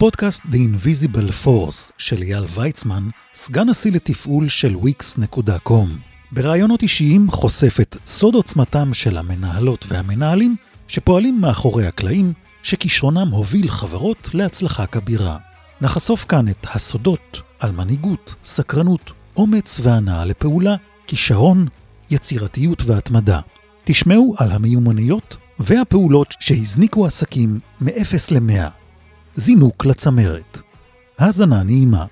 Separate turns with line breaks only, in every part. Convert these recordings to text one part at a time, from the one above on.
הפודקאסט The Invisible Force של אייל ויצמן, סגן נשיא לתפעול של wix.com. בראיונות אישיים חושף את סוד עוצמתם של המנהלות והמנהלים שפועלים מאחורי הקלעים, שכישרונם הוביל חברות להצלחה כבירה. נחשוף כאן את הסודות על מנהיגות, סקרנות, אומץ והנאה לפעולה, כישרון, יצירתיות והתמדה. תשמעו על המיומנויות והפעולות שהזניקו עסקים מ-0 ל-100. זינוק לצמרת. האזנה נעימה.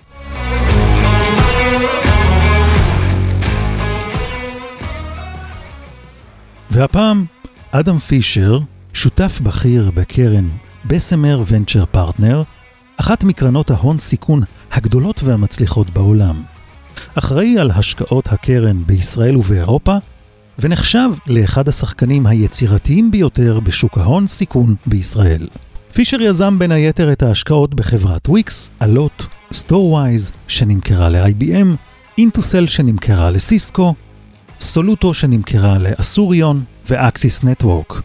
והפעם, אדם פישר, שותף בכיר בקרן בסמר ונצ'ר פרטנר, אחת מקרנות ההון סיכון הגדולות והמצליחות בעולם. אחראי על השקעות הקרן בישראל ובאירופה, ונחשב לאחד השחקנים היצירתיים ביותר בשוק ההון סיכון בישראל. פישר יזם בין היתר את ההשקעות בחברת וויקס, אלוט, סטורווייז שנמכרה ל-IBM, אינטוסל שנמכרה לסיסקו, סולוטו שנמכרה לאסוריון ואקסיס נטוורק.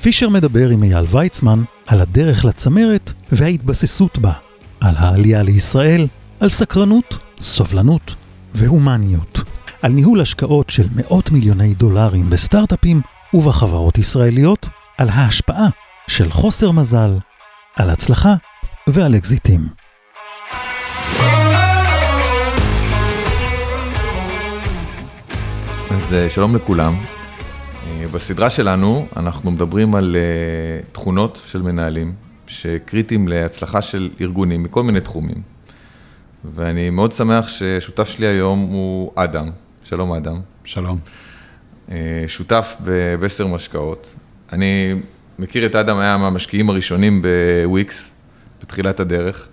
פישר מדבר עם אייל ויצמן על הדרך לצמרת וההתבססות בה, על העלייה לישראל, על סקרנות, סובלנות והומניות, על ניהול השקעות של מאות מיליוני דולרים בסטארט-אפים ובחברות ישראליות, על ההשפעה של חוסר מזל, על הצלחה ועל אקזיטים.
אז אה, שלום לכולם. אה, בסדרה שלנו אנחנו מדברים על אה, תכונות של מנהלים שקריטיים להצלחה של ארגונים מכל מיני תחומים. ואני מאוד שמח ששותף שלי היום הוא אדם. שלום אדם.
שלום.
שותף בבסר משקאות. אני מכיר את אדם, היה מהמשקיעים הראשונים בוויקס, בתחילת הדרך,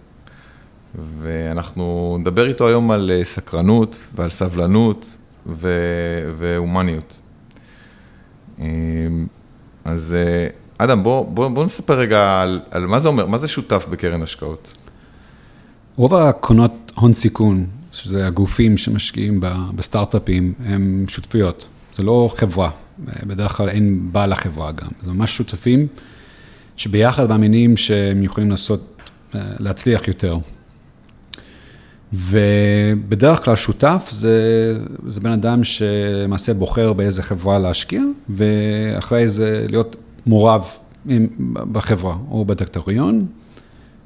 ואנחנו נדבר איתו היום על סקרנות ועל סבלנות והומניות. אז אדם, בוא, בוא, בוא נספר רגע על, על מה זה אומר, מה זה שותף בקרן השקעות?
רוב הקרנות הון סיכון, שזה הגופים שמשקיעים בסטארט-אפים, הם שותפויות, זה לא חברה, בדרך כלל אין בעל החברה גם, זה ממש שותפים שביחד מאמינים שהם יכולים לעשות, להצליח יותר. ובדרך כלל שותף זה, זה בן אדם שלמעשה בוחר באיזה חברה להשקיע, ואחרי זה להיות מעורב בחברה, או בדקטוריון,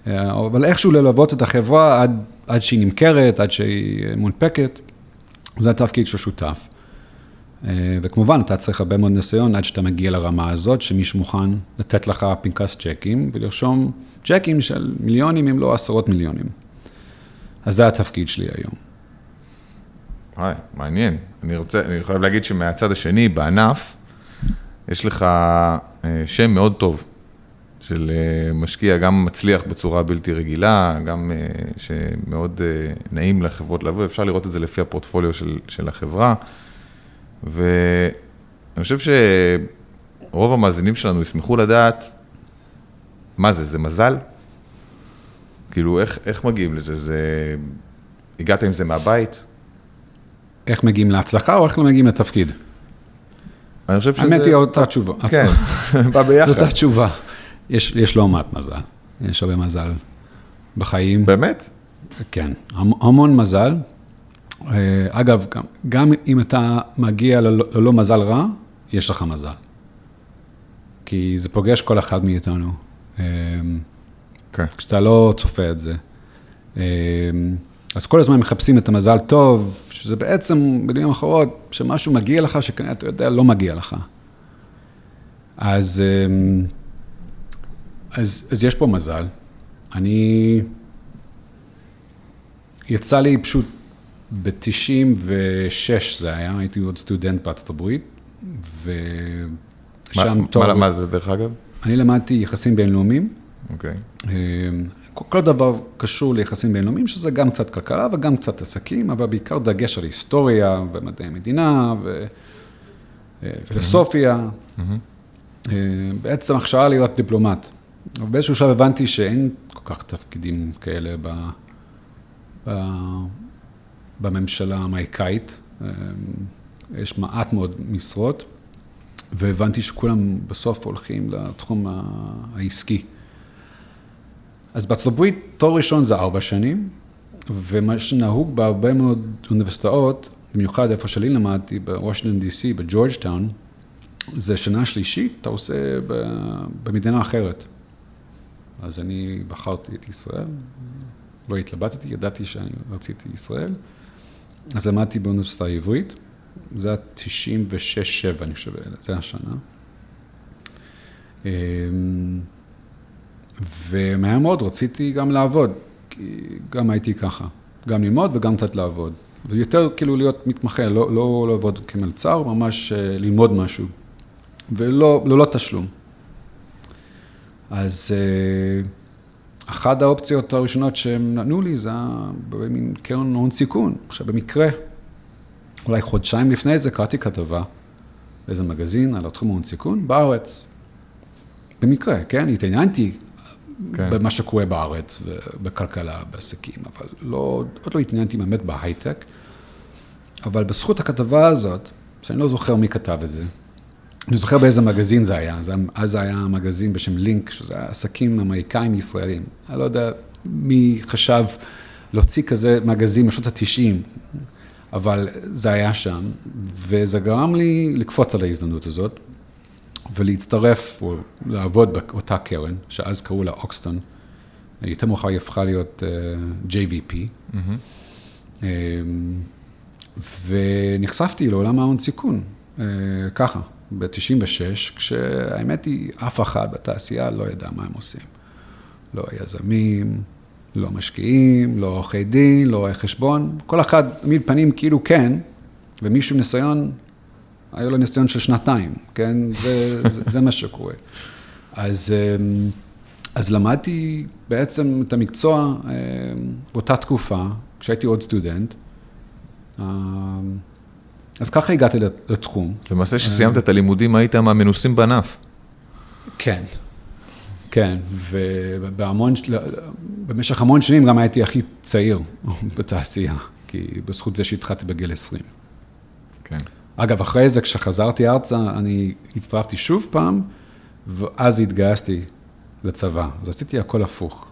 אבל איכשהו ללוות את החברה עד, עד שהיא נמכרת, עד שהיא מונפקת, זה התפקיד של שותף. וכמובן, אתה צריך הרבה מאוד ניסיון עד שאתה מגיע לרמה הזאת, שמישהו מוכן לתת לך פנקס צ'קים ולרשום צ'קים של מיליונים, אם לא עשרות מיליונים. אז זה התפקיד שלי היום.
וואי, מעניין. אני רוצה, אני חייב להגיד שמהצד השני, בענף, יש לך אה, שם מאוד טוב של אה, משקיע, גם מצליח בצורה בלתי רגילה, גם אה, שמאוד נעים לחברות לבוא, אפשר לראות את זה לפי הפורטפוליו של, של החברה. ואני חושב שרוב המאזינים שלנו ישמחו לדעת, מה זה, זה מזל? כאילו, איך, איך מגיעים לזה? זה... הגעת עם זה מהבית?
איך מגיעים להצלחה או איך לא מגיעים לתפקיד?
אני חושב שזה...
האמת היא אותה תשובה.
כן, בא ביחד.
זאת אותה תשובה. יש, יש לא מעט מזל, יש הרבה מזל בחיים.
באמת?
כן, המון מזל. אגב, גם, גם אם אתה מגיע ללא, ללא מזל רע, יש לך מזל. כי זה פוגש כל אחד מאיתנו.
כן.
כשאתה לא צופה את זה. אז כל הזמן מחפשים את המזל טוב, שזה בעצם, במילים אחרות, שמשהו מגיע לך, שכנראה אתה יודע, לא מגיע לך. אז, אז, אז יש פה מזל. אני, יצא לי פשוט ב-96 זה היה, הייתי עוד סטודנט בארצות הברית, ושם
תואר... מה למדת דרך אגב?
אני למדתי יחסים בינלאומיים.
אוקיי.
Okay. כל דבר קשור ליחסים בינלאומיים, שזה גם קצת כלכלה וגם קצת עסקים, אבל בעיקר דגש על היסטוריה ומדעי מדינה ופילוסופיה. Mm-hmm. בעצם הכשרה להיות דיפלומט. ובאיזשהו שלב הבנתי שאין כל כך תפקידים כאלה ב... ב... בממשלה האמריקאית. יש מעט מאוד משרות, והבנתי שכולם בסוף הולכים לתחום העסקי. אז בארצות הברית, תואר ראשון זה ארבע שנים, ומה שנהוג בהרבה מאוד אוניברסיטאות, במיוחד איפה שאני למדתי, בוושינגטון די.סי, בג'ורג'טאון, זה שנה שלישית, אתה עושה במדינה אחרת. אז אני בחרתי את ישראל, לא התלבטתי, ידעתי שאני רציתי ישראל. אז למדתי באוניברסיטה העברית, זה היה 96-7, אני חושב, זה השנה. אמ, ומהר מאוד רציתי גם לעבוד, גם הייתי ככה, גם ללמוד וגם קצת לעבוד. ויותר כאילו להיות מתמחה, לא, לא לעבוד כמלצר, ממש אה, ללמוד משהו, ולא, ללא תשלום. אז אה, אחת האופציות הראשונות שהם נתנו לי זה במין קרן הון סיכון. עכשיו, במקרה, אולי חודשיים לפני זה קראתי כתבה באיזה מגזין על התחום ההון סיכון בארץ. במקרה, כן? התעניינתי כן. במה שקורה בארץ, בכלכלה, בעסקים, אבל לא, עוד לא התעניינתי באמת בהייטק. אבל בזכות הכתבה הזאת, שאני לא זוכר מי כתב את זה, אני זוכר באיזה מגזין זה היה, זה, אז זה היה מגזין בשם לינק, שזה היה עסקים אמריקאים ישראלים. אני לא יודע מי חשב להוציא כזה מגזין בשנות ה-90, אבל זה היה שם, וזה גרם לי לקפוץ על ההזדמנות הזאת, ולהצטרף או לעבוד באותה קרן, שאז קראו לה אוקסטון. יותר מאוחר היא הפכה להיות uh, אה, JVP. Mm-hmm. Um, ונחשפתי לעולם ההון סיכון, uh, ככה. ב-96, כשהאמת היא, אף אחד בתעשייה לא ידע מה הם עושים. לא יזמים, לא משקיעים, לא עורכי דין, לא רואי חשבון, כל אחד תמיד פנים כאילו כן, ומישהו ניסיון, היה לו ניסיון של שנתיים, כן? זה, זה, זה מה שקורה. אז, אמ, אז למדתי בעצם את המקצוע אמ, באותה תקופה, כשהייתי עוד סטודנט. אז ככה הגעתי לתחום.
למעשה כשסיימת את הלימודים היית מהמנוסים בענף.
כן, כן, ובהמון, במשך המון שנים גם הייתי הכי צעיר בתעשייה, כי בזכות זה שהתחלתי בגיל 20. כן. אגב, אחרי זה, כשחזרתי ארצה, אני הצטרפתי שוב פעם, ואז התגייסתי לצבא. אז עשיתי הכל הפוך.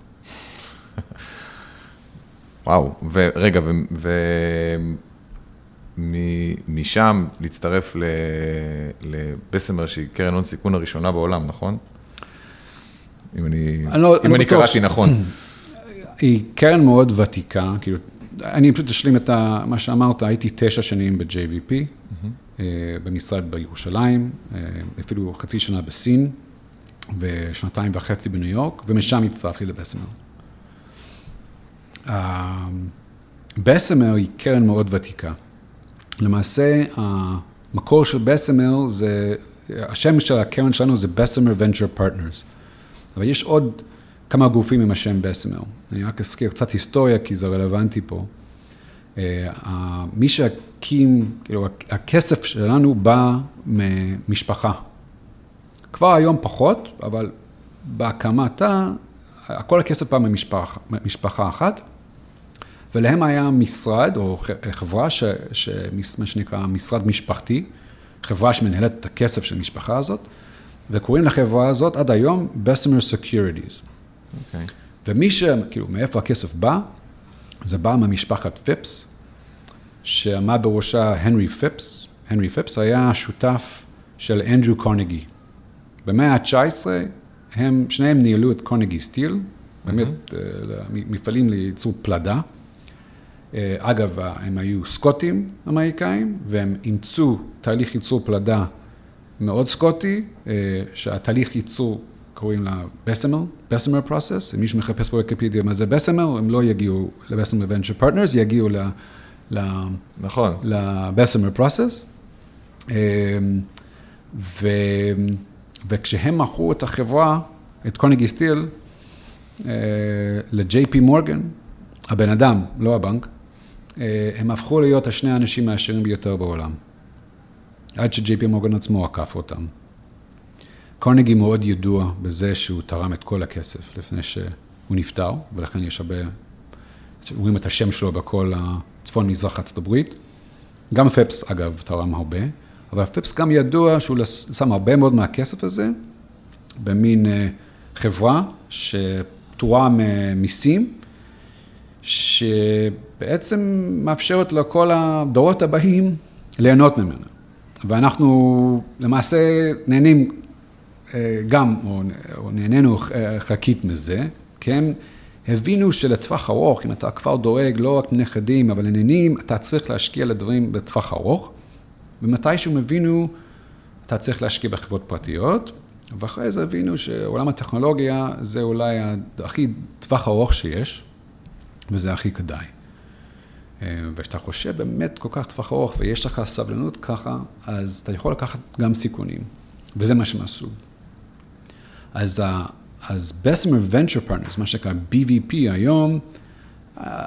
וואו, ורגע, ו... משם להצטרף לבסמר, שהיא קרן הון סיכון הראשונה בעולם, נכון? אם אני, אני, לא, אם אני, אני קראתי נכון.
היא קרן מאוד ותיקה, כאילו, אני פשוט אשלים את מה שאמרת, הייתי תשע שנים ב-JVP, mm-hmm. במשרד בירושלים, אה, אפילו חצי שנה בסין, ושנתיים וחצי בניו יורק, ומשם הצטרפתי לבסמר. בסמר היא קרן מאוד ותיקה. למעשה, המקור של בסמר זה, השם של הקרן שלנו זה Bessemer Venture Partners. אבל יש עוד כמה גופים עם השם בסמר. אני רק אזכיר קצת היסטוריה, כי זה רלוונטי פה. אה, מי שהקים, כאילו, הכסף שלנו בא ממשפחה. כבר היום פחות, אבל בהקמתה, כל הכסף בא ממשפחה אחת. ולהם היה משרד או חברה, ש, ש, מה שנקרא משרד משפחתי, חברה שמנהלת את הכסף של המשפחה הזאת, וקוראים לחברה הזאת עד היום Bessemer Securities. Okay. אוקיי. ומי ש... כאילו, מאיפה הכסף בא? זה בא ממשפחת פיפס, שעמד בראשה הנרי פיפס. הנרי פיפס היה שותף של אנדרו קורנגי. במאה ה-19 הם, שניהם ניהלו את קורנגי סטיל, באמת mm-hmm. מפעלים לייצור פלדה. אה, אגב, הם היו סקוטים אמריקאים, והם אימצו תהליך ייצור פלדה מאוד סקוטי, אה, שהתהליך ייצור קוראים לה בסמר, Bessemer process, אם מישהו מחפש בוויקיפדיה מה זה בסמר, הם לא יגיעו ל Bessemer Venture Partners, יגיעו ל...
נכון.
ל Bessemer process. אה, ו... וכשהם מכרו את החברה, את קוניגי סטיל, ל-JP מורגן, הבן אדם, לא הבנק, הם הפכו להיות השני האנשים העשירים ביותר בעולם. עד שג'יי פי מורגן עצמו עקף אותם. קורנגי מאוד ידוע בזה שהוא תרם את כל הכסף לפני שהוא נפטר, ולכן יש הרבה, רואים את השם שלו בכל הצפון מזרח ארצות הברית. גם פפס, אגב, תרם הרבה, אבל פפס גם ידוע שהוא שם הרבה מאוד מהכסף הזה במין אה, חברה ש... פטורה ממיסים, שבעצם מאפשרת לכל הדורות הבאים ליהנות ממנה. ואנחנו למעשה נהנים אה, גם, או, או נהנינו אה, חלקית מזה, כן? הבינו שלטווח ארוך, אם אתה כבר דואג לא רק לנכדים, אבל לנינים, אתה צריך להשקיע לדברים בטווח ארוך, ומתישהו הבינו, אתה צריך להשקיע בחברות פרטיות, ואחרי זה הבינו שעולם הטכנולוגיה זה אולי הכי טווח ארוך שיש, וזה הכי כדאי. אה, וכשאתה חושב באמת כל כך טווח ארוך ויש לך סבלנות ככה, אז אתה יכול לקחת גם סיכונים, וזה מה שהם עשו. אז, אז Bessemer Venture Partners, מה שנקרא BVP היום,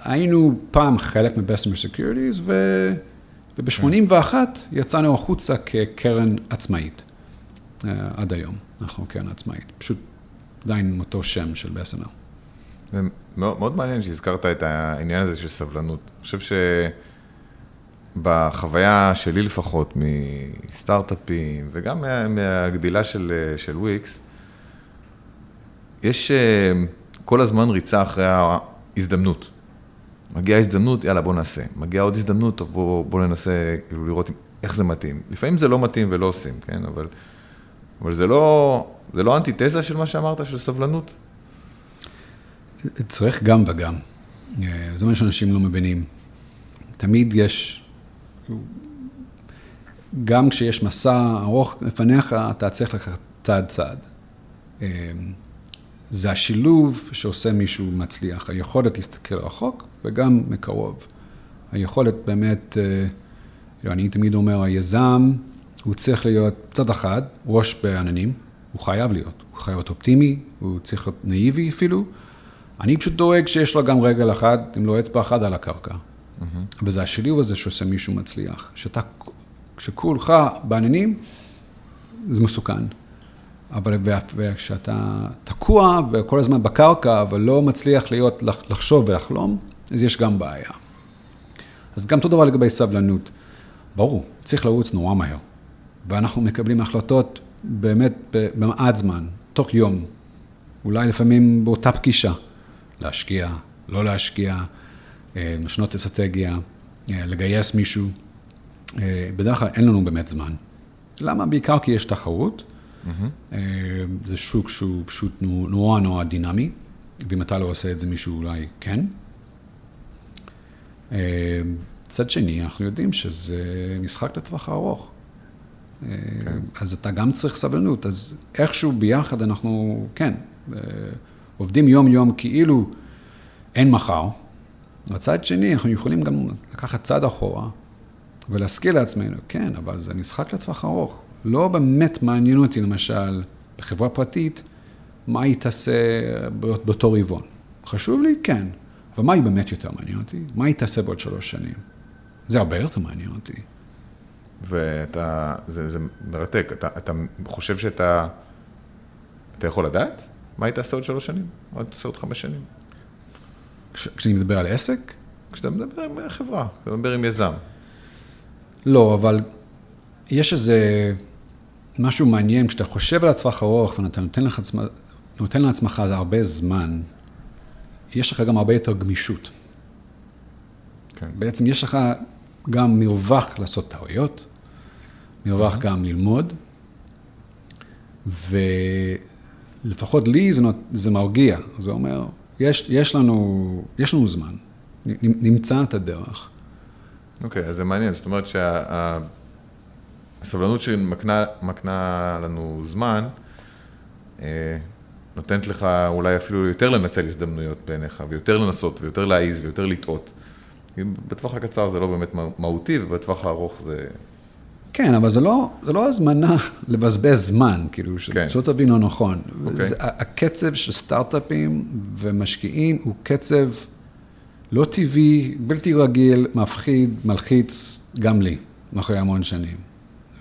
היינו פעם חלק מ Bessemer Securities, וב-81 יצאנו החוצה כקרן עצמאית, אה, עד היום, אנחנו קרן עצמאית, פשוט עדיין עם אותו שם של בסמר.
מאוד, מאוד מעניין שהזכרת את העניין הזה של סבלנות. אני חושב שבחוויה שלי לפחות, מסטארט-אפים וגם מה, מהגדילה של, של וויקס, יש אה, כל הזמן ריצה אחרי ההזדמנות. מגיעה הזדמנות, יאללה, בוא נעשה. מגיעה עוד הזדמנות, טוב, בוא, בוא ננסה כאילו לראות איך זה מתאים. לפעמים זה לא מתאים ולא עושים, כן? אבל, אבל זה לא, זה לא אנטיתזה של מה שאמרת, של סבלנות?
צריך גם וגם. אה, זה מה שאנשים לא מבינים. תמיד יש, גם כשיש מסע ארוך לפניך, אתה צריך לקחת צעד צעד. אה, זה השילוב שעושה מישהו מצליח, היכולת להסתכל רחוק וגם מקרוב. היכולת באמת, אה, אני תמיד אומר, היזם, הוא צריך להיות צד אחד, ראש בעננים, הוא חייב להיות, הוא חייב להיות אופטימי, הוא צריך להיות נאיבי אפילו. אני פשוט דואג שיש לו גם רגל אחד, אם לא אצבע אחת על הקרקע. Mm-hmm. וזה השילוב הזה שעושה מישהו מצליח. שאתה, כשכולך בעננים, זה מסוכן. אבל כשאתה תקוע וכל הזמן בקרקע, אבל לא מצליח להיות, לחשוב ולחלום, אז יש גם בעיה. אז גם אותו דבר לגבי סבלנות. ברור, צריך לרוץ נורא מהר. ואנחנו מקבלים החלטות באמת במעט זמן, תוך יום, אולי לפעמים באותה פגישה. להשקיע, לא להשקיע, אה, לשנות אסטרטגיה, אה, לגייס מישהו. אה, בדרך כלל אין לנו באמת זמן. למה? בעיקר כי יש תחרות. Mm-hmm. זה שוק שהוא פשוט נורא נורא דינמי, ואם אתה לא עושה את זה, מישהו אולי כן. מצד שני, אנחנו יודעים שזה משחק לטווח הארוך. Okay. כן. אז אתה גם צריך סבלנות, אז איכשהו ביחד אנחנו, כן, עובדים יום-יום כאילו אין מחר. מצד שני, אנחנו יכולים גם לקחת צעד אחורה ולהזכיר לעצמנו, כן, אבל זה משחק לטווח ארוך. לא באמת מעניין אותי, למשל, בחברה פרטית, מה היא תעשה באותו רבעון. חשוב לי? כן. אבל מה היא באמת יותר מעניין אותי? מה היא תעשה בעוד שלוש שנים? זה הרבה יותר מעניין אותי.
ואתה, זה, זה מרתק, אתה, אתה חושב שאתה, אתה יכול לדעת? מה היית עושה עוד שלוש שנים? עוד עושה עוד חמש שנים?
כש, כשאני מדבר על עסק?
כשאתה מדבר עם חברה, כשאתה מדבר עם יזם.
לא, אבל יש איזה משהו מעניין, כשאתה חושב על הטווח ארוך ואתה נותן, לך, נותן לעצמך זה הרבה זמן, יש לך גם הרבה יותר גמישות. כן. בעצם יש לך גם מרווח לעשות טעויות, מרווח mm-hmm. גם ללמוד, ו... לפחות לי זה, זה מרגיע, זה אומר, יש, יש, לנו, יש לנו זמן, נמצא את הדרך.
אוקיי, okay, אז זה מעניין, זאת אומרת שהסבלנות שה, שמקנה לנו זמן, אה, נותנת לך אולי אפילו יותר לנצל הזדמנויות בעיניך, ויותר לנסות, ויותר להעיז, ויותר לטעות. בטווח הקצר זה לא באמת מהותי, ובטווח הארוך זה
כן, אבל זה לא, זה לא הזמנה לבזבז זמן, כאילו, כן. שלא תבין לא נכון. Okay. אוקיי. זה, הקצב של סטארט-אפים ומשקיעים הוא קצב לא טבעי, בלתי רגיל, מפחיד, מלחיץ, גם לי, אחרי המון שנים.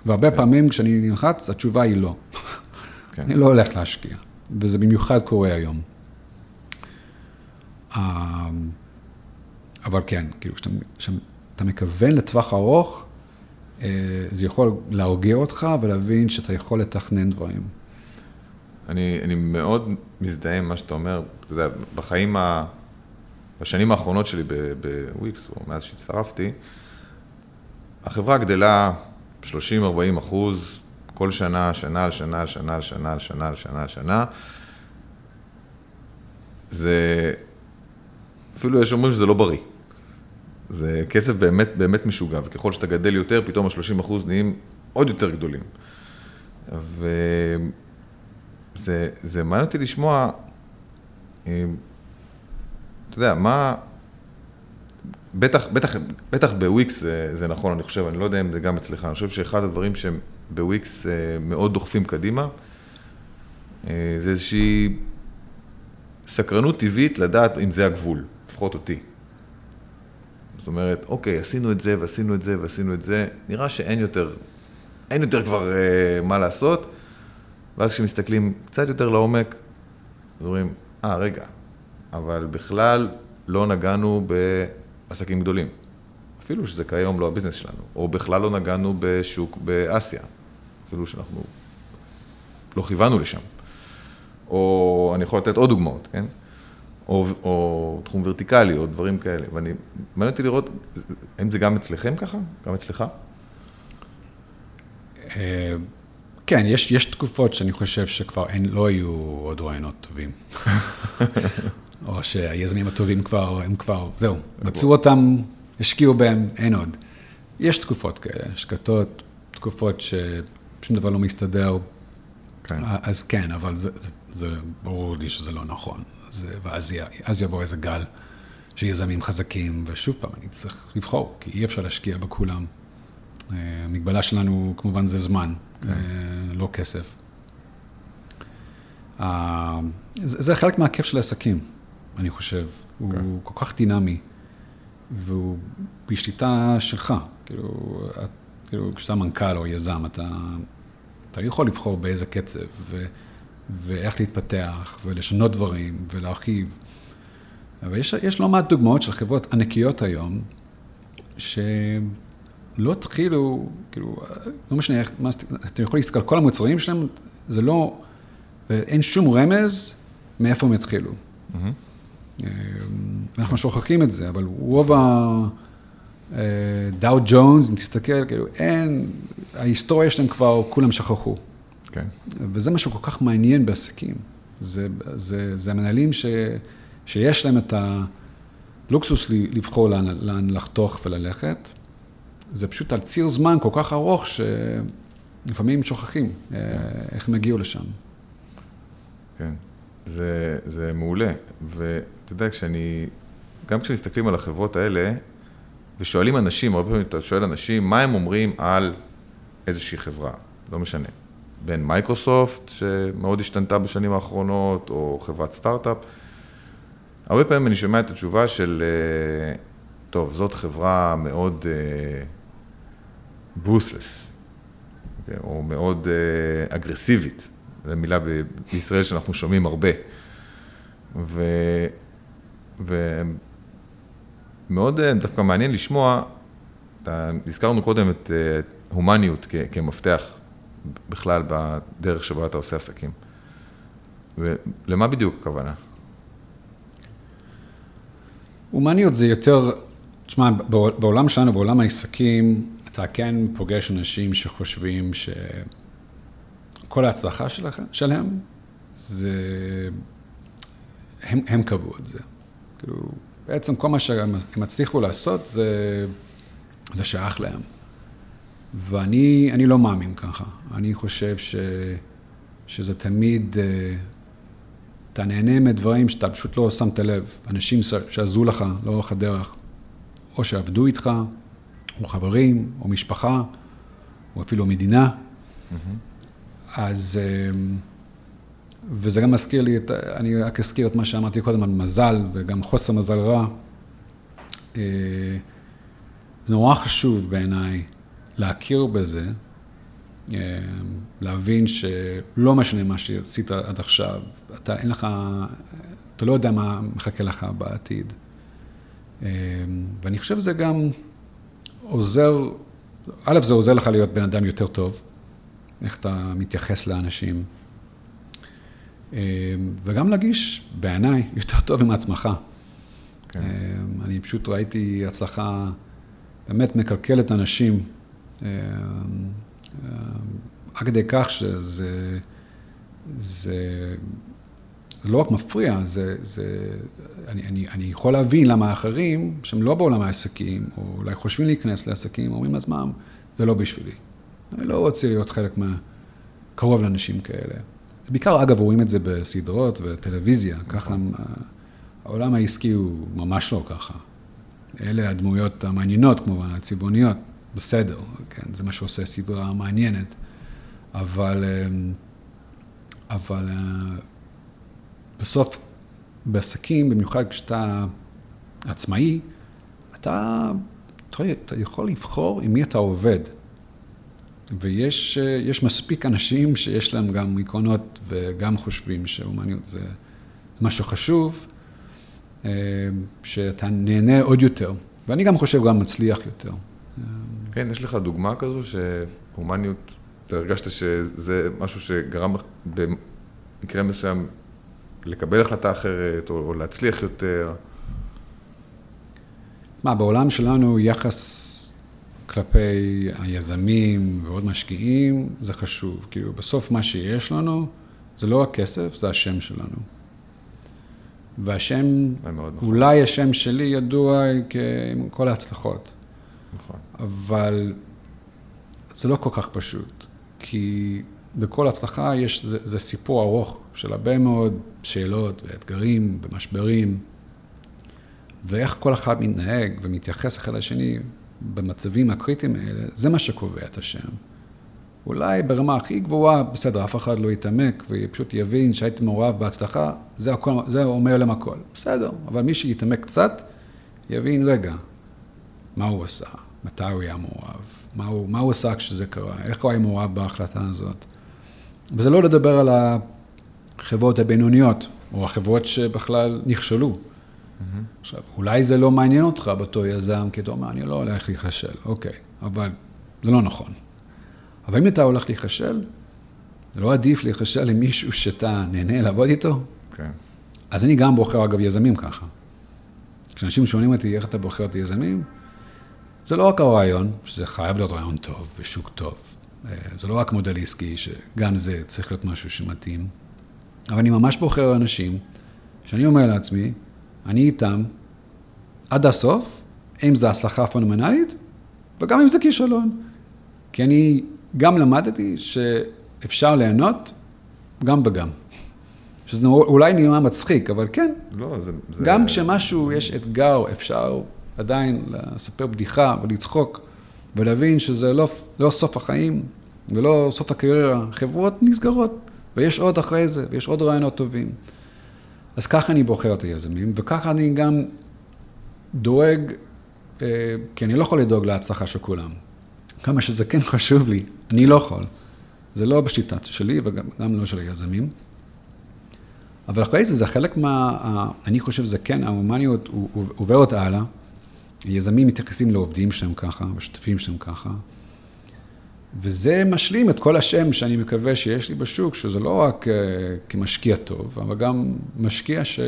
והרבה okay. כן. פעמים כשאני נלחץ, התשובה היא לא. Okay. כן. אני לא הולך להשקיע, וזה במיוחד קורה היום. אמ, אבל כן, כאילו, כשאתה מכוון לטווח ארוך, זה יכול להרגיע אותך ולהבין שאתה יכול לתכנן דברים.
אני, אני מאוד מזדהה עם מה שאתה אומר. אתה יודע, בחיים ה... בשנים האחרונות שלי בוויקס, או מאז שהצטרפתי, החברה גדלה 30-40 אחוז כל שנה, שנה על שנה על שנה על שנה על שנה על שנה על שנה. זה, אפילו יש אומרים שזה לא בריא. זה כסף באמת באמת משוגע, וככל שאתה גדל יותר, פתאום ה-30 אחוז נהיים עוד יותר גדולים. וזה מעניין אותי לשמוע, אה, אתה יודע, מה, בטח, בטח, בטח בוויקס זה, זה נכון, אני חושב, אני לא יודע אם זה גם אצלך, אני חושב שאחד הדברים שהם בוויקס אה, מאוד דוחפים קדימה, אה, זה איזושהי סקרנות טבעית לדעת אם זה הגבול, לפחות אותי. זאת אומרת, אוקיי, עשינו את זה ועשינו את זה ועשינו את זה, נראה שאין יותר, אין יותר כבר אה, מה לעשות, ואז כשמסתכלים קצת יותר לעומק, אומרים, אה, רגע, אבל בכלל לא נגענו בעסקים גדולים. אפילו שזה כיום לא הביזנס שלנו, או בכלל לא נגענו בשוק באסיה, אפילו שאנחנו לא כיוונו לשם. או אני יכול לתת עוד דוגמאות, כן? או, או תחום ורטיקלי, או דברים כאלה. ואני, מעניין אותי לראות, האם זה גם אצלכם ככה? גם אצלך?
אה, כן, יש, יש תקופות שאני חושב שכבר אין, לא היו עוד רעיונות טובים. או שהיזמים הטובים כבר, הם כבר, זהו, מצאו אותם, השקיעו בהם, אין עוד. יש תקופות כאלה, שקטות, תקופות ששום דבר לא מסתדר, כן. אז כן, אבל זה, זה, זה ברור לי שזה לא נכון. זה, ואז אז יבוא איזה גל של יזמים חזקים, ושוב פעם, אני צריך לבחור, כי אי אפשר להשקיע בכולם. אה, המגבלה שלנו, כמובן, זה זמן, כן. אה, לא כסף. אה, זה חלק מהכיף של העסקים, אני חושב. הוא כן. כל כך דינמי, והוא בשליטה שלך. כאילו, כאילו כשאתה מנכ"ל או יזם, אתה, אתה יכול לבחור באיזה קצב, ו, ואיך להתפתח, ולשנות דברים, ולהרחיב. אבל יש, יש לא מעט דוגמאות של חברות ענקיות היום, שלא התחילו, כאילו, לא משנה איך, מה, אתם יכולים להסתכל על כל המוצרים שלהם, זה לא, אין שום רמז מאיפה הם התחילו. Mm-hmm. אנחנו שוכחים את זה, אבל רוב ה... דאו ג'ונס, אם תסתכל, כאילו, אין, ההיסטוריה שלהם כבר, כולם שכחו. כן. וזה מה שכל כך מעניין בעסקים. זה, זה, זה המנהלים ש, שיש להם את הלוקסוס לבחור לאן, לאן לחתוך וללכת. זה פשוט על ציר זמן כל כך ארוך, שלפעמים שוכחים כן. איך הם הגיעו לשם.
כן, זה, זה מעולה. ואתה יודע, כשאני, גם כשמסתכלים על החברות האלה, ושואלים אנשים, הרבה פעמים אתה שואל אנשים, מה הם אומרים על איזושהי חברה, לא משנה. בין מייקרוסופט, שמאוד השתנתה בשנים האחרונות, או חברת סטארט-אפ. הרבה פעמים אני שומע את התשובה של, אה, טוב, זאת חברה מאוד ברוסלס, uh, okay, או מאוד uh, אגרסיבית. זו מילה בישראל שאנחנו שומעים הרבה. ו... ומאוד uh, דווקא מעניין לשמוע, הזכרנו קודם את הומניות כ... כמפתח בכלל בדרך שבה אתה עושה עסקים. ולמה בדיוק הכוונה?
הומניות זה יותר, תשמע, בעולם שלנו, בעולם העסקים, אתה כן פוגש אנשים שחושבים שכל ההצלחה שלכם, שלהם, זה... הם, הם קבעו את זה. כאילו, בעצם כל מה שהם הצליחו לעשות זה, זה שייך להם. ואני לא מאמין ככה. אני חושב ש, שזה תמיד, אה, אתה נהנה מדברים שאתה פשוט לא שמת לב. אנשים שעזרו לך לאורך הדרך, או שעבדו איתך, או חברים, או משפחה, או אפילו מדינה. Mm-hmm. אז, אה, וזה גם מזכיר לי, את, אני רק אזכיר את מה שאמרתי קודם על מזל, וגם חוסר מזל רע. אה, זה נורא חשוב בעיניי להכיר בזה, אה, להבין שלא משנה מה שעשית עד עכשיו, אתה אין לך, אתה לא יודע מה מחכה לך בעתיד. אה, ואני חושב שזה גם עוזר, א', זה עוזר לך להיות בן אדם יותר טוב, איך אתה מתייחס לאנשים. וגם להגיש, בעיניי, יותר טוב עם עצמך.
כן.
אני פשוט ראיתי הצלחה באמת מקלקלת אנשים, עד כדי כך שזה זה, זה לא רק מפריע, זה, זה, אני, אני, אני יכול להבין למה האחרים, שהם לא בעולם העסקים, או אולי חושבים להיכנס לעסקים, אומרים לעצמם, זה לא בשבילי. אני לא רוצה להיות חלק מה... קרוב לאנשים כאלה. זה בעיקר, אגב, רואים את זה בסדרות וטלוויזיה, ככה העולם העסקי הוא ממש לא ככה. אלה הדמויות המעניינות כמובן, הצבעוניות, בסדר, כן, זה מה שעושה סדרה מעניינת, אבל, אמ, אבל אה, בסוף, בעסקים, במיוחד כשאתה עצמאי, אתה, אתה יכול לבחור עם מי אתה עובד. ויש מספיק אנשים שיש להם גם עקרונות וגם חושבים שהומניות זה משהו חשוב, אה, שאתה נהנה עוד יותר. ואני גם חושב גם מצליח יותר.
כן, יש לך דוגמה כזו שהומניות, אתה הרגשת שזה משהו שגרם במקרה מסוים לקבל החלטה אחרת או להצליח יותר?
מה, בעולם שלנו יחס כלפי היזמים ועוד משקיעים, זה חשוב. כאילו, בסוף מה שיש לנו, זה לא הכסף, זה השם שלנו. והשם, נכון. אולי השם שלי ידוע עם כל ההצלחות.
נכון.
אבל זה לא כל כך פשוט, כי בכל הצלחה יש, זה, זה סיפור ארוך של הרבה מאוד שאלות ואתגרים ומשברים, ואיך כל אחד מתנהג ומתייחס אחד לשני, במצבים הקריטיים האלה, זה מה שקובע את השם. אולי ברמה הכי גבוהה, בסדר, אף אחד לא יתעמק ופשוט יבין שהייתי מעורב בהצלחה, זה, הכל, זה אומר להם הכל. בסדר, אבל מי שיתעמק קצת, יבין, רגע, מה הוא עשה, מתי הוא היה מעורב, מה הוא, מה הוא עשה כשזה קרה, איך הוא היה מעורב בהחלטה הזאת. וזה לא לדבר על החברות הבינוניות, או החברות שבכלל נכשלו. Mm-hmm. עכשיו, אולי זה לא מעניין אותך בתור יזם, כי אתה אומר, אני לא הולך להיכשל, אוקיי, אבל זה לא נכון. אבל אם אתה הולך להיכשל, זה לא עדיף להיכשל עם מישהו שאתה נהנה לעבוד איתו?
כן. Okay.
אז אני גם בוחר, אגב, יזמים ככה. כשאנשים שואלים אותי איך אתה בוחר את היזמים, זה לא רק הרעיון, שזה חייב להיות רעיון טוב ושוק טוב. אה, זה לא רק מודל עסקי, שגם זה צריך להיות משהו שמתאים. אבל אני ממש בוחר אנשים שאני אומר לעצמי, אני איתם עד הסוף, אם זו הצלחה פונומנלית, וגם אם זה כישלון. כי אני גם למדתי שאפשר ליהנות גם וגם. שזה אולי נראה מצחיק, אבל כן.
לא, זה... זה...
גם כשמשהו, יש אתגר, אפשר עדיין לספר בדיחה ולצחוק, ולהבין שזה לא, לא סוף החיים ולא סוף הקריירה. חברות נסגרות, ויש עוד אחרי זה, ויש עוד רעיונות טובים. אז ככה אני בוחר את היזמים, וככה אני גם דואג, אה, כי אני לא יכול לדאוג להצלחה של כולם. כמה שזה כן חשוב לי, אני לא יכול. זה לא בשיטה שלי וגם לא של היזמים. אבל אחרי זה, זה חלק מה... אני חושב שזה כן, ההומניות עוברת הלאה. יזמים מתייחסים לעובדים שלהם ככה, ושותפים שלהם ככה. וזה משלים את כל השם שאני מקווה שיש לי בשוק, שזה לא רק uh, כמשקיע טוב, אבל גם משקיע ש...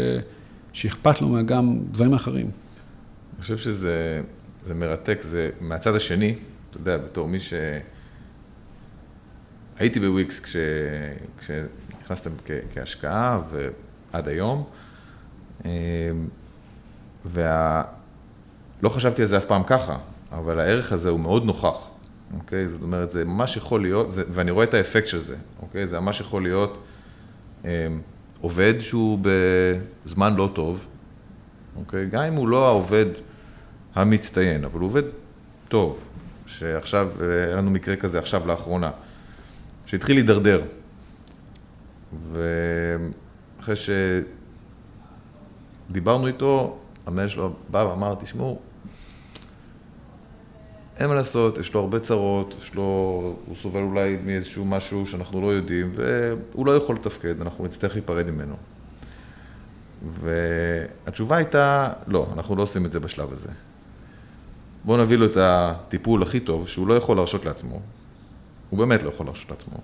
שאכפת לו גם דברים אחרים.
אני חושב שזה זה מרתק, זה מהצד השני, אתה יודע, בתור מי ש... הייתי בוויקס כש... כשנכנסתם כ... כהשקעה ועד היום, אמ, וה... חשבתי על זה אף פעם ככה, אבל הערך הזה הוא מאוד נוכח. אוקיי? זאת אומרת, זה ממש יכול להיות, זה, ואני רואה את האפקט של זה, אוקיי? זה ממש יכול להיות אה, עובד שהוא בזמן לא טוב, אוקיי? גם אם הוא לא העובד המצטיין, אבל הוא עובד טוב, שעכשיו, אה, היה לנו מקרה כזה עכשיו לאחרונה, שהתחיל להידרדר. ואחרי שדיברנו איתו, המנהל שלו בא ואמר, תשמעו, אין מה לעשות, יש לו הרבה צרות, יש לו, הוא סובל אולי מאיזשהו משהו שאנחנו לא יודעים, והוא לא יכול לתפקד, אנחנו נצטרך להיפרד ממנו. והתשובה הייתה, לא, אנחנו לא עושים את זה בשלב הזה. בואו נביא לו את הטיפול הכי טוב, שהוא לא יכול להרשות לעצמו. הוא באמת לא יכול להרשות לעצמו.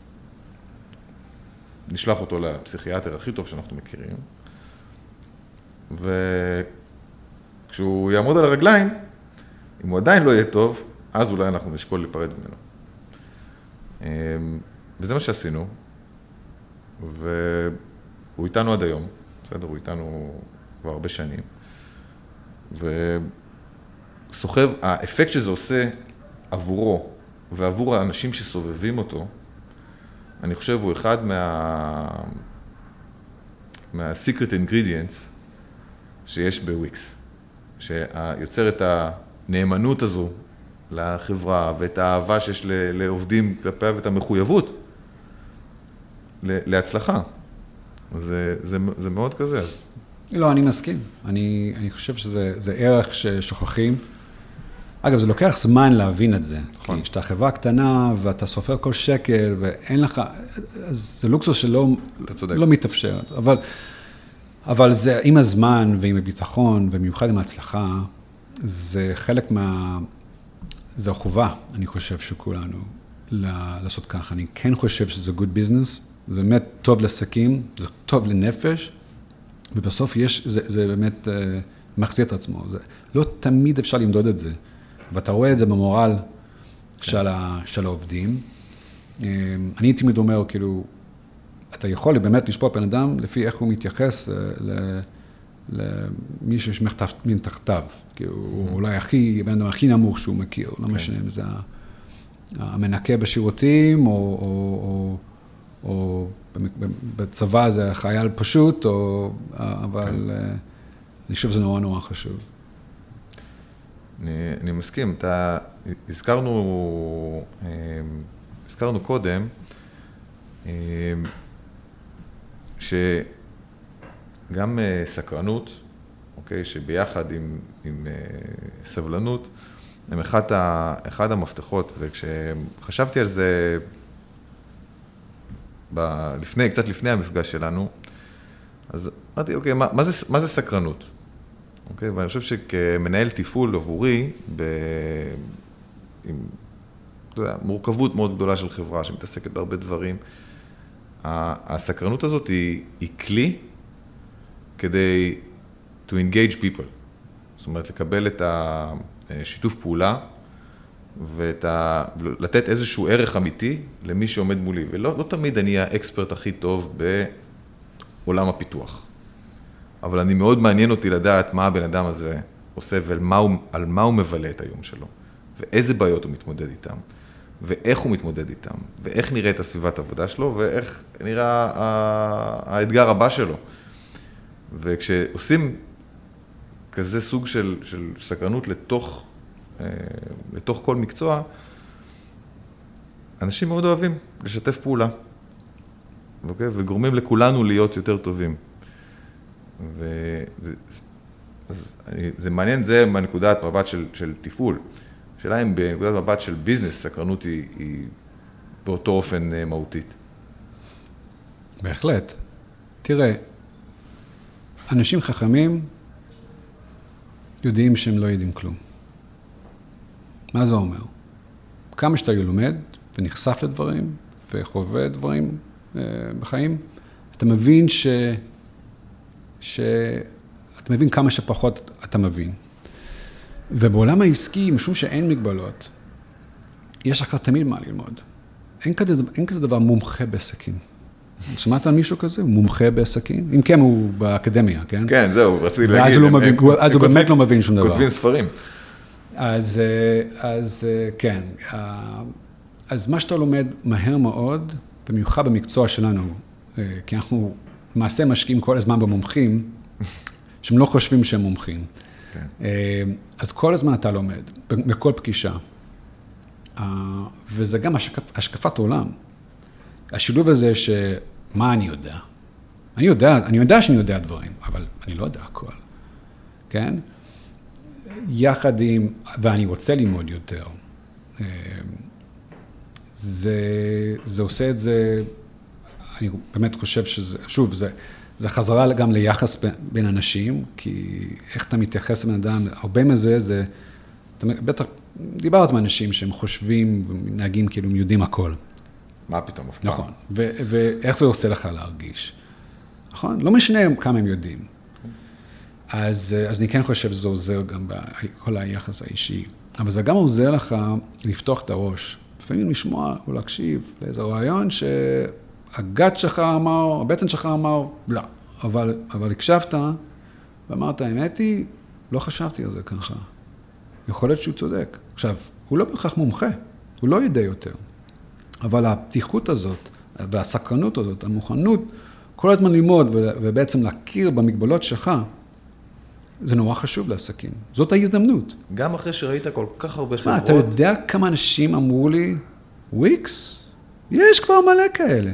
נשלח אותו לפסיכיאטר הכי טוב שאנחנו מכירים, וכשהוא יעמוד על הרגליים, אם הוא עדיין לא יהיה טוב, אז אולי אנחנו נשקול להיפרד ממנו. אמ, וזה מה שעשינו, והוא איתנו עד היום, בסדר? הוא איתנו כבר הרבה שנים, וסוחב, האפקט שזה עושה עבורו ועבור האנשים שסובבים אותו, אני חושב הוא אחד מה... מה-secret ingredients שיש בוויקס, שיוצר את הנאמנות הזו לחברה ואת האהבה שיש לעובדים כלפיה ואת המחויבות להצלחה. זה, זה, זה מאוד כזה.
לא, אני מסכים. אני, אני חושב שזה ערך ששוכחים. אגב, זה לוקח זמן להבין את זה. נכון. כי כשאתה חברה קטנה ואתה סופר כל שקל ואין לך, אז זה לוקסוס שלא לא מתאפשר. אבל, אבל זה עם הזמן ועם הביטחון, ובמיוחד עם ההצלחה, זה חלק מה... זה החובה, אני חושב, של כולנו, לעשות ככה. אני כן חושב שזה good business, זה באמת טוב לעסקים, זה טוב לנפש, ובסוף יש, זה, זה באמת uh, מחזיר את עצמו. זה, לא תמיד אפשר למדוד את זה, ואתה רואה את זה במורל כן. של, ה, של העובדים. Um, אני תמיד אומר, כאילו, אתה יכול באמת לשפוט בן אדם לפי איך הוא מתייחס למישהו שמין תחתיו. כאילו, הוא אולי הכי, הבן אדם הכי נמוך שהוא מכיר, לא כן. משנה אם זה המנקה בשירותים, או, או, או, או בצבא זה חייל פשוט, או, אבל כן. אה, אני חושב שזה נורא נורא חשוב.
אני, אני מסכים, אתה, הזכרנו, אה, הזכרנו קודם, אה, שגם סקרנות, אוקיי, שביחד עם, עם סבלנות, הם אחד, ה, אחד המפתחות, וכשחשבתי על זה ב, לפני, קצת לפני המפגש שלנו, אז אמרתי, אוקיי, מה, מה, זה, מה זה סקרנות? אוקיי, ואני חושב שכמנהל תפעול עבורי, ב, עם, יודע, מורכבות מאוד גדולה של חברה שמתעסקת בהרבה דברים, הסקרנות הזאת היא, היא כלי כדי to engage people. זאת אומרת, לקבל את השיתוף פעולה ולתת איזשהו ערך אמיתי למי שעומד מולי. ולא לא תמיד אני האקספרט הכי טוב בעולם הפיתוח. אבל אני מאוד מעניין אותי לדעת מה הבן אדם הזה עושה ועל מה הוא, מה הוא מבלה את היום שלו, ואיזה בעיות הוא מתמודד איתם, ואיך הוא מתמודד איתם, ואיך נראית הסביבת העבודה שלו, ואיך נראה האתגר הבא שלו. וכשעושים כזה סוג של, של סקרנות לתוך אה, לתוך כל מקצוע, אנשים מאוד אוהבים לשתף פעולה, אוקיי? וגורמים לכולנו להיות יותר טובים. ו... אז אני, זה מעניין, זה מהנקודת מבט של, של תפעול. השאלה אם בנקודת מבט של ביזנס, סקרנות היא, היא באותו אופן אה, מהותית.
בהחלט. תראה, אנשים חכמים יודעים שהם לא יודעים כלום. מה זה אומר? כמה שאתה לומד ונחשף לדברים וחווה דברים אה, בחיים, אתה מבין ש... ש... אתה מבין כמה שפחות אתה מבין. ובעולם העסקי, משום שאין מגבלות, יש לך תמיד מה ללמוד. אין כזה, אין כזה דבר מומחה בעסקים. שמעת על מישהו כזה? מומחה בעסקים? אם כן, הוא באקדמיה, כן?
כן, זהו, רציתי להגיד.
ואז הוא, לא מבין, אז הוא באמת לא מבין שום דבר.
כותבים ספרים.
אז, אה, אז אה, כן, אה, אז מה שאתה לומד מהר מאוד, במיוחד במקצוע שלנו, כי אנחנו למעשה משקיעים כל הזמן במומחים, שהם לא חושבים שהם מומחים. כן. אז כל הזמן אתה לומד, בכל פגישה. וזה גם השקפ, השקפת עולם. השילוב הזה שמה אני יודע? אני יודע, אני יודע שאני יודע דברים, אבל אני לא יודע הכל, כן? יחד עם, ואני רוצה ללמוד יותר. אה, זה, זה עושה את זה, אני באמת חושב שזה, שוב, זה, זה חזרה גם ליחס בין אנשים, כי איך אתה מתייחס לבן אדם, הרבה מזה זה, אתה בטח דיברת עם אנשים שהם חושבים ומנהגים כאילו הם יודעים הכל.
מה פתאום, אף פעם.
נכון, ואיך זה עושה לך להרגיש, נכון? לא משנה כמה הם יודעים. אז, אז אני כן חושב שזה עוזר גם בכל היחס האישי, אבל זה גם עוזר לך לפתוח את הראש. לפעמים לשמוע או להקשיב לאיזה רעיון שהגת שלך אמר, הבטן שלך אמר, לא. אבל, אבל הקשבת ואמרת, האמת היא, לא חשבתי על זה ככה. יכול להיות שהוא צודק. עכשיו, הוא לא בהכרח מומחה, הוא לא יודע יותר. אבל הפתיחות הזאת והסקרנות הזאת, המוכנות, כל הזמן ללמוד ובעצם להכיר במגבלות שלך, זה נורא חשוב לעסקים. זאת ההזדמנות.
גם אחרי שראית כל כך הרבה
מה,
חברות.
אתה יודע כמה אנשים אמרו לי, וויקס? יש כבר מלא כאלה.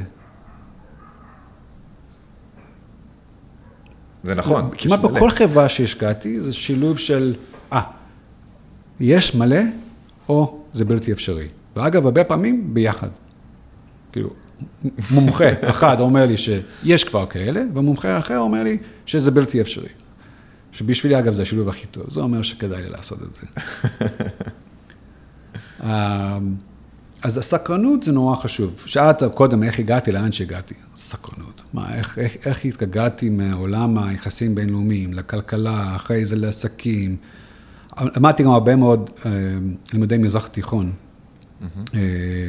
זה נכון.
כמעט
יש מלא.
בכל חברה שהשקעתי, זה שילוב של, אה, יש מלא, או זה בלתי אפשרי. ואגב, הרבה פעמים ביחד. כאילו, מומחה אחד אומר לי שיש כבר כאלה, ומומחה אחר אומר לי שזה בלתי אפשרי. שבשבילי, אגב, זה השילוב הכי טוב. זה אומר שכדאי לי לעשות את זה. אה, אז הסקרנות זה נורא חשוב. שאלת קודם איך הגעתי לאן שהגעתי. סקרנות. מה, איך, איך, איך התגעגעתי מעולם היחסים בינלאומיים, לכלכלה, אחרי זה לעסקים. למדתי גם הרבה מאוד אה, לימודי מזרח תיכון אה,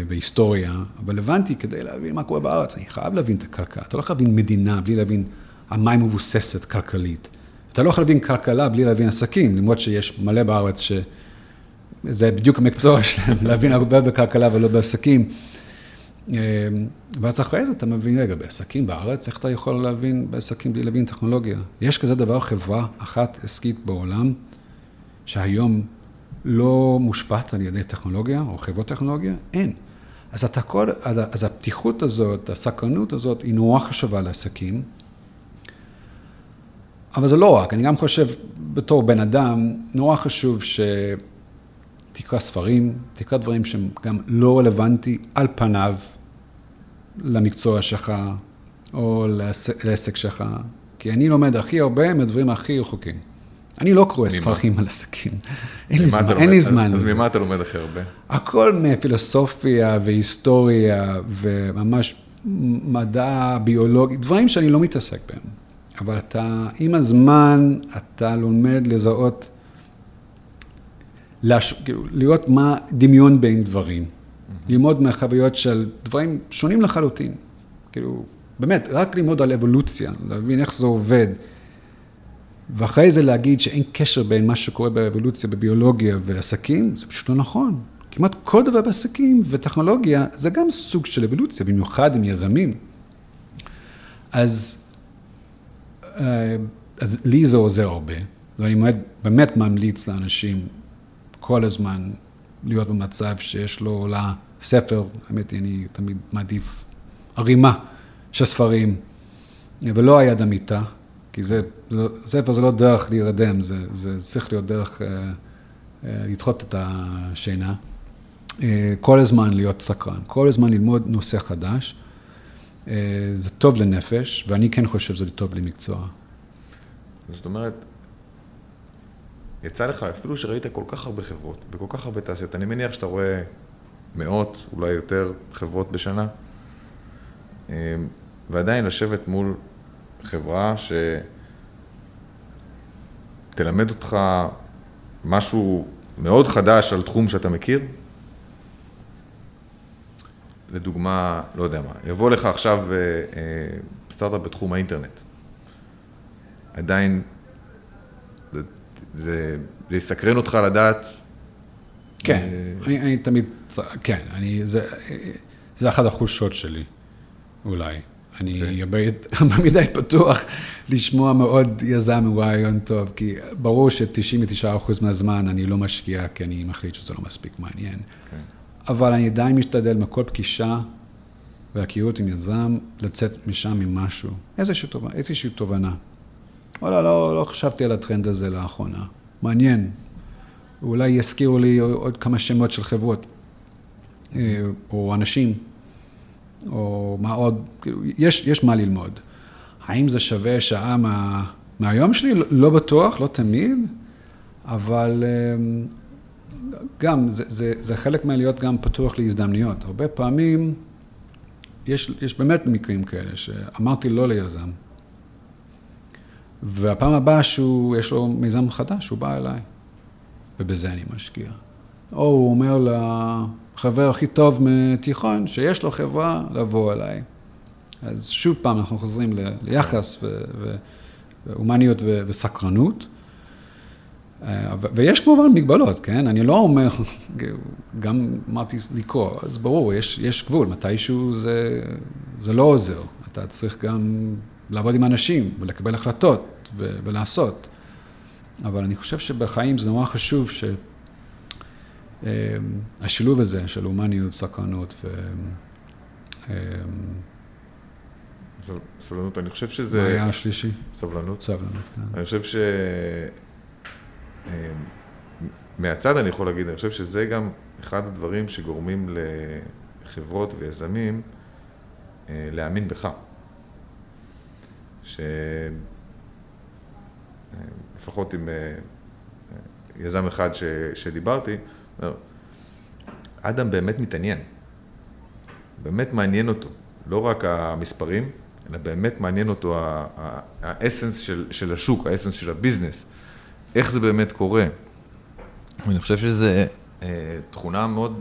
והיסטוריה, אבל הבנתי, כדי להבין מה קורה בארץ, אני חייב להבין את הכלכלה. אתה לא יכול להבין מדינה בלי להבין על מה היא מבוססת כלכלית. אתה לא יכול להבין כלכלה בלי להבין עסקים, למרות שיש מלא בארץ ש... זה בדיוק המקצוע שלהם, להבין הרבה בכלכלה ולא בעסקים. אה, ואז אחרי זה אתה מבין, רגע, בעסקים בארץ, איך אתה יכול להבין בעסקים בלי להבין טכנולוגיה? יש כזה דבר, חברה אחת עסקית בעולם, שהיום לא מושפעת על ידי טכנולוגיה או חברות טכנולוגיה? אין. אז אתה כל, אז, הפתיחות הזאת, הסקרנות הזאת, היא נורא חשובה לעסקים. אבל זה לא רק, אני גם חושב, בתור בן אדם, נורא חשוב שתקרא ספרים, תקרא דברים שהם גם לא רלוונטי על פניו למקצוע שלך או לעסק שלך, כי אני לומד הכי הרבה מהדברים הכי רחוקים. אני לא קורא? ספרים על עסקים. אין לי זמן? אין לי
אז-
זמן
אז. ממה אתה לומד הכי הרבה?
הכל מפילוסופיה והיסטוריה וממש מדע ביולוגי, דברים שאני לא מתעסק בהם. אבל אתה, עם הזמן, אתה לומד לזהות, לש, כאילו, לראות מה דמיון בין דברים. ללמוד מהחוויות של דברים שונים לחלוטין. כאילו, באמת, רק ללמוד על אבולוציה, להבין איך זה עובד. ואחרי זה להגיד שאין קשר בין מה שקורה באבולוציה, בביולוגיה ועסקים, זה פשוט לא נכון. כמעט כל דבר בעסקים וטכנולוגיה זה גם סוג של אבולוציה, במיוחד עם יזמים. אז, אה, אז לי זה עוזר הרבה, ואני באמת, באמת ממליץ לאנשים כל הזמן להיות במצב שיש לו לספר, האמת היא, אני תמיד מעדיף ערימה של ספרים, ולא היד המיטה, כי זה, זה, ספר זה לא דרך להירדם, זה, זה צריך להיות דרך אה, אה, לדחות את השינה. אה, כל הזמן להיות סקרן, כל הזמן ללמוד נושא חדש. זה טוב לנפש, ואני כן חושב שזה טוב למקצוע.
זאת אומרת, יצא לך, אפילו שראית כל כך הרבה חברות, בכל כך הרבה תעשיות, אני מניח שאתה רואה מאות, אולי יותר, חברות בשנה, ועדיין לשבת מול חברה שתלמד אותך משהו מאוד חדש על תחום שאתה מכיר. לדוגמה, לא יודע מה, יבוא לך עכשיו אה, אה, סטארט-אפ בתחום האינטרנט. עדיין זה, זה, זה יסקרן אותך לדעת.
כן,
אה,
אני, אני תמיד, כן, אני, זה, זה אחת החולשות שלי, אולי. אני
אוקיי.
הרבה מדי פתוח לשמוע מאוד יזם הוא רעיון טוב, כי ברור ש-99% מהזמן אני לא משקיע, כי אני מחליט שזה לא מספיק מעניין.
כן.
אבל אני עדיין משתדל מכל פגישה והכירות עם יזם, לצאת משם עם משהו, איזושהי תובנה. איזושהי תובנה. וואלה, לא, לא חשבתי על הטרנד הזה לאחרונה. מעניין. אולי יזכירו לי עוד כמה שמות של חברות, אה, או אנשים, או מה עוד, כאילו, יש, יש מה ללמוד. האם זה שווה שעה מה, מהיום שלי? לא, לא בטוח, לא תמיד, אבל אה, גם, זה, זה, זה חלק מלהיות גם פתוח להזדמנויות. הרבה פעמים יש, יש באמת מקרים כאלה שאמרתי לא ליזם, והפעם הבאה שיש לו מיזם חדש, הוא בא אליי, ובזה אני משקיע. או הוא אומר לחבר הכי טוב מתיכון, שיש לו חברה, לבוא אליי. אז שוב פעם אנחנו חוזרים ליחס והומניות וסקרנות. אה, ויש כמובן מגבלות, כן? אני לא אומר, גם אמרתי לקרוא, אז ברור, יש, יש גבול, מתישהו זה, זה לא עוזר. אתה צריך גם לעבוד עם אנשים ולקבל החלטות ו, ולעשות. אבל אני חושב שבחיים זה נורא חשוב שהשילוב אה, הזה של הומניות, סקרנות ו... אה,
סבלנות, אני חושב שזה...
מה היה השלישי?
סבלנות.
סבלנות, כן.
אני חושב ש... מהצד אני יכול להגיד, אני חושב שזה גם אחד הדברים שגורמים לחברות ויזמים אה, להאמין בך. שלפחות עם אה, יזם אחד ש... שדיברתי, אדם באמת מתעניין, באמת מעניין אותו, לא רק המספרים, אלא באמת מעניין אותו האסנס של, של השוק, האסנס של הביזנס, איך זה באמת קורה. ואני חושב שזו אה, תכונה מאוד,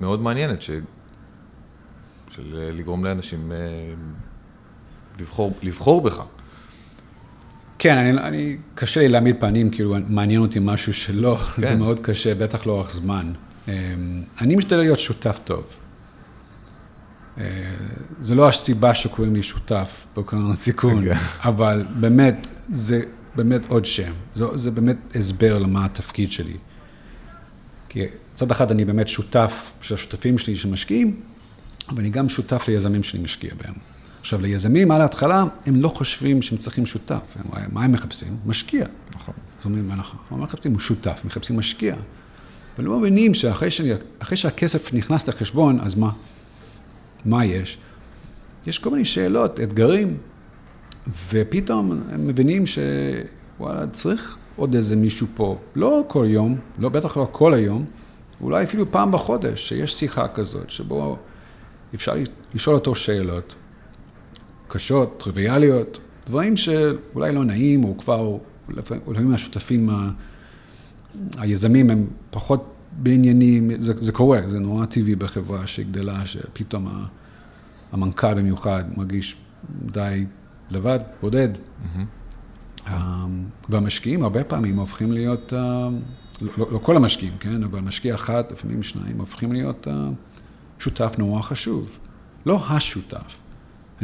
מאוד מעניינת, ש, של אה, לגרום לאנשים אה, לבחור, לבחור בך.
כן, אני, אני, קשה לי להעמיד פנים, כאילו, מעניין אותי משהו שלא, כן. זה מאוד קשה, בטח לאורך זמן. אה, אני משתדל להיות שותף טוב. אה, זה לא הסיבה שקוראים לי שותף בקרן הסיכון, okay. אוקיי. אבל באמת, זה באמת עוד שם. זה, זה באמת הסבר למה התפקיד שלי. כי מצד אחד אני באמת שותף של השותפים שלי שמשקיעים, אבל אני גם שותף ליזמים שאני משקיע בהם. עכשיו, ליזמים על ההתחלה, הם לא חושבים שהם צריכים שותף. הם, מה הם מחפשים? משקיע. נכון. זאת אומרת, אנחנו לא מחפשים הוא שותף, מחפשים משקיע. אבל לא מבינים שאחרי שאני, שהכסף נכנס לחשבון, אז מה? מה יש? יש כל מיני שאלות, אתגרים, ופתאום הם מבינים שוואלה, צריך עוד איזה מישהו פה, לא כל יום, לא, בטח לא כל היום, אולי אפילו פעם בחודש, שיש שיחה כזאת, שבו אפשר לשאול אותו שאלות קשות, טריוויאליות, דברים שאולי לא נעים, או כבר, לפעמים השותפים, ה... היזמים הם פחות בעניינים, זה, זה קורה, זה נורא טבעי בחברה שגדלה, שפתאום המנכ"ל במיוחד מרגיש די לבד, בודד. Mm-hmm. והמשקיעים הרבה פעמים הופכים להיות, אה, לא, לא כל המשקיעים, כן, אבל משקיע אחד, לפעמים שניים, הופכים להיות אה, שותף נורא חשוב. לא השותף.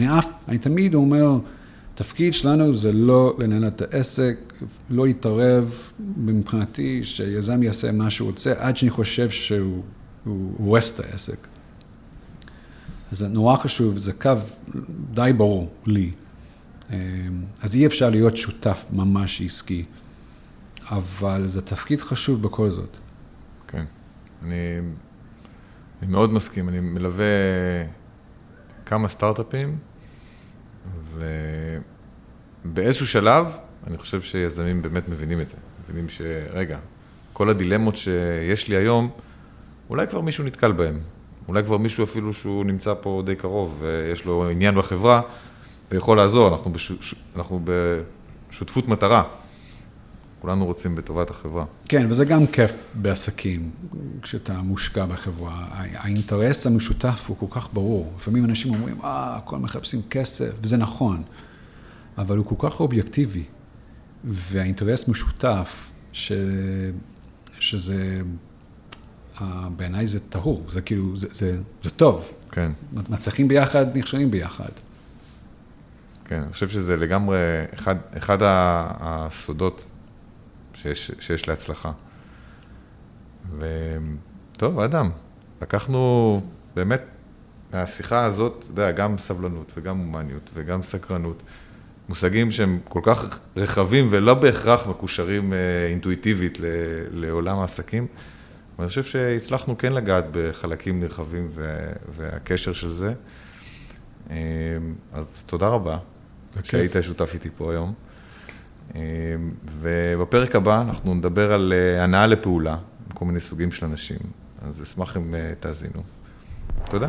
אני אף, אני תמיד אומר, התפקיד שלנו זה לא לנהל את העסק, לא להתערב מבחינתי שיזם יעשה מה שהוא רוצה, עד שאני חושב שהוא הורס את העסק. אז זה נורא חשוב, זה קו די ברור לי. אמ, אז אי אפשר להיות שותף ממש עסקי, אבל זה תפקיד חשוב בכל זאת.
כן, אני, אני מאוד מסכים, אני מלווה כמה סטארט-אפים, ובאיזשהו שלב, אני חושב שיזמים באמת מבינים את זה. מבינים שרגע, כל הדילמות שיש לי היום, אולי כבר מישהו נתקל בהם. אולי כבר מישהו אפילו שהוא נמצא פה די קרוב ויש לו עניין בחברה ויכול לעזור, אנחנו, בש... אנחנו בשותפות מטרה. כולנו רוצים בטובת החברה.
כן, וזה גם כיף בעסקים, כשאתה מושקע בחברה. האינטרס המשותף הוא כל כך ברור. לפעמים אנשים אומרים, אה, הכל מחפשים כסף, וזה נכון, אבל הוא כל כך אובייקטיבי, והאינטרס משותף, ש... שזה, בעיניי זה טהור, זה כאילו, זה, זה, זה טוב.
כן.
מצליחים ביחד, נכשלים ביחד.
כן, אני חושב שזה לגמרי אחד, אחד הסודות שיש, שיש להצלחה. וטוב, אדם, לקחנו באמת מהשיחה הזאת, אתה יודע, גם סבלנות וגם הומניות וגם סקרנות, מושגים שהם כל כך רחבים ולא בהכרח מקושרים אה, אינטואיטיבית לעולם העסקים. ואני חושב שהצלחנו כן לגעת בחלקים נרחבים והקשר של זה. אה, אז תודה רבה, שהיית שותף איתי פה היום. אמ, ובפרק הבא אנחנו נדבר על אה, הנאה לפעולה, כל מיני סוגים של אנשים. אז אשמח אם אה, תאזינו. תודה.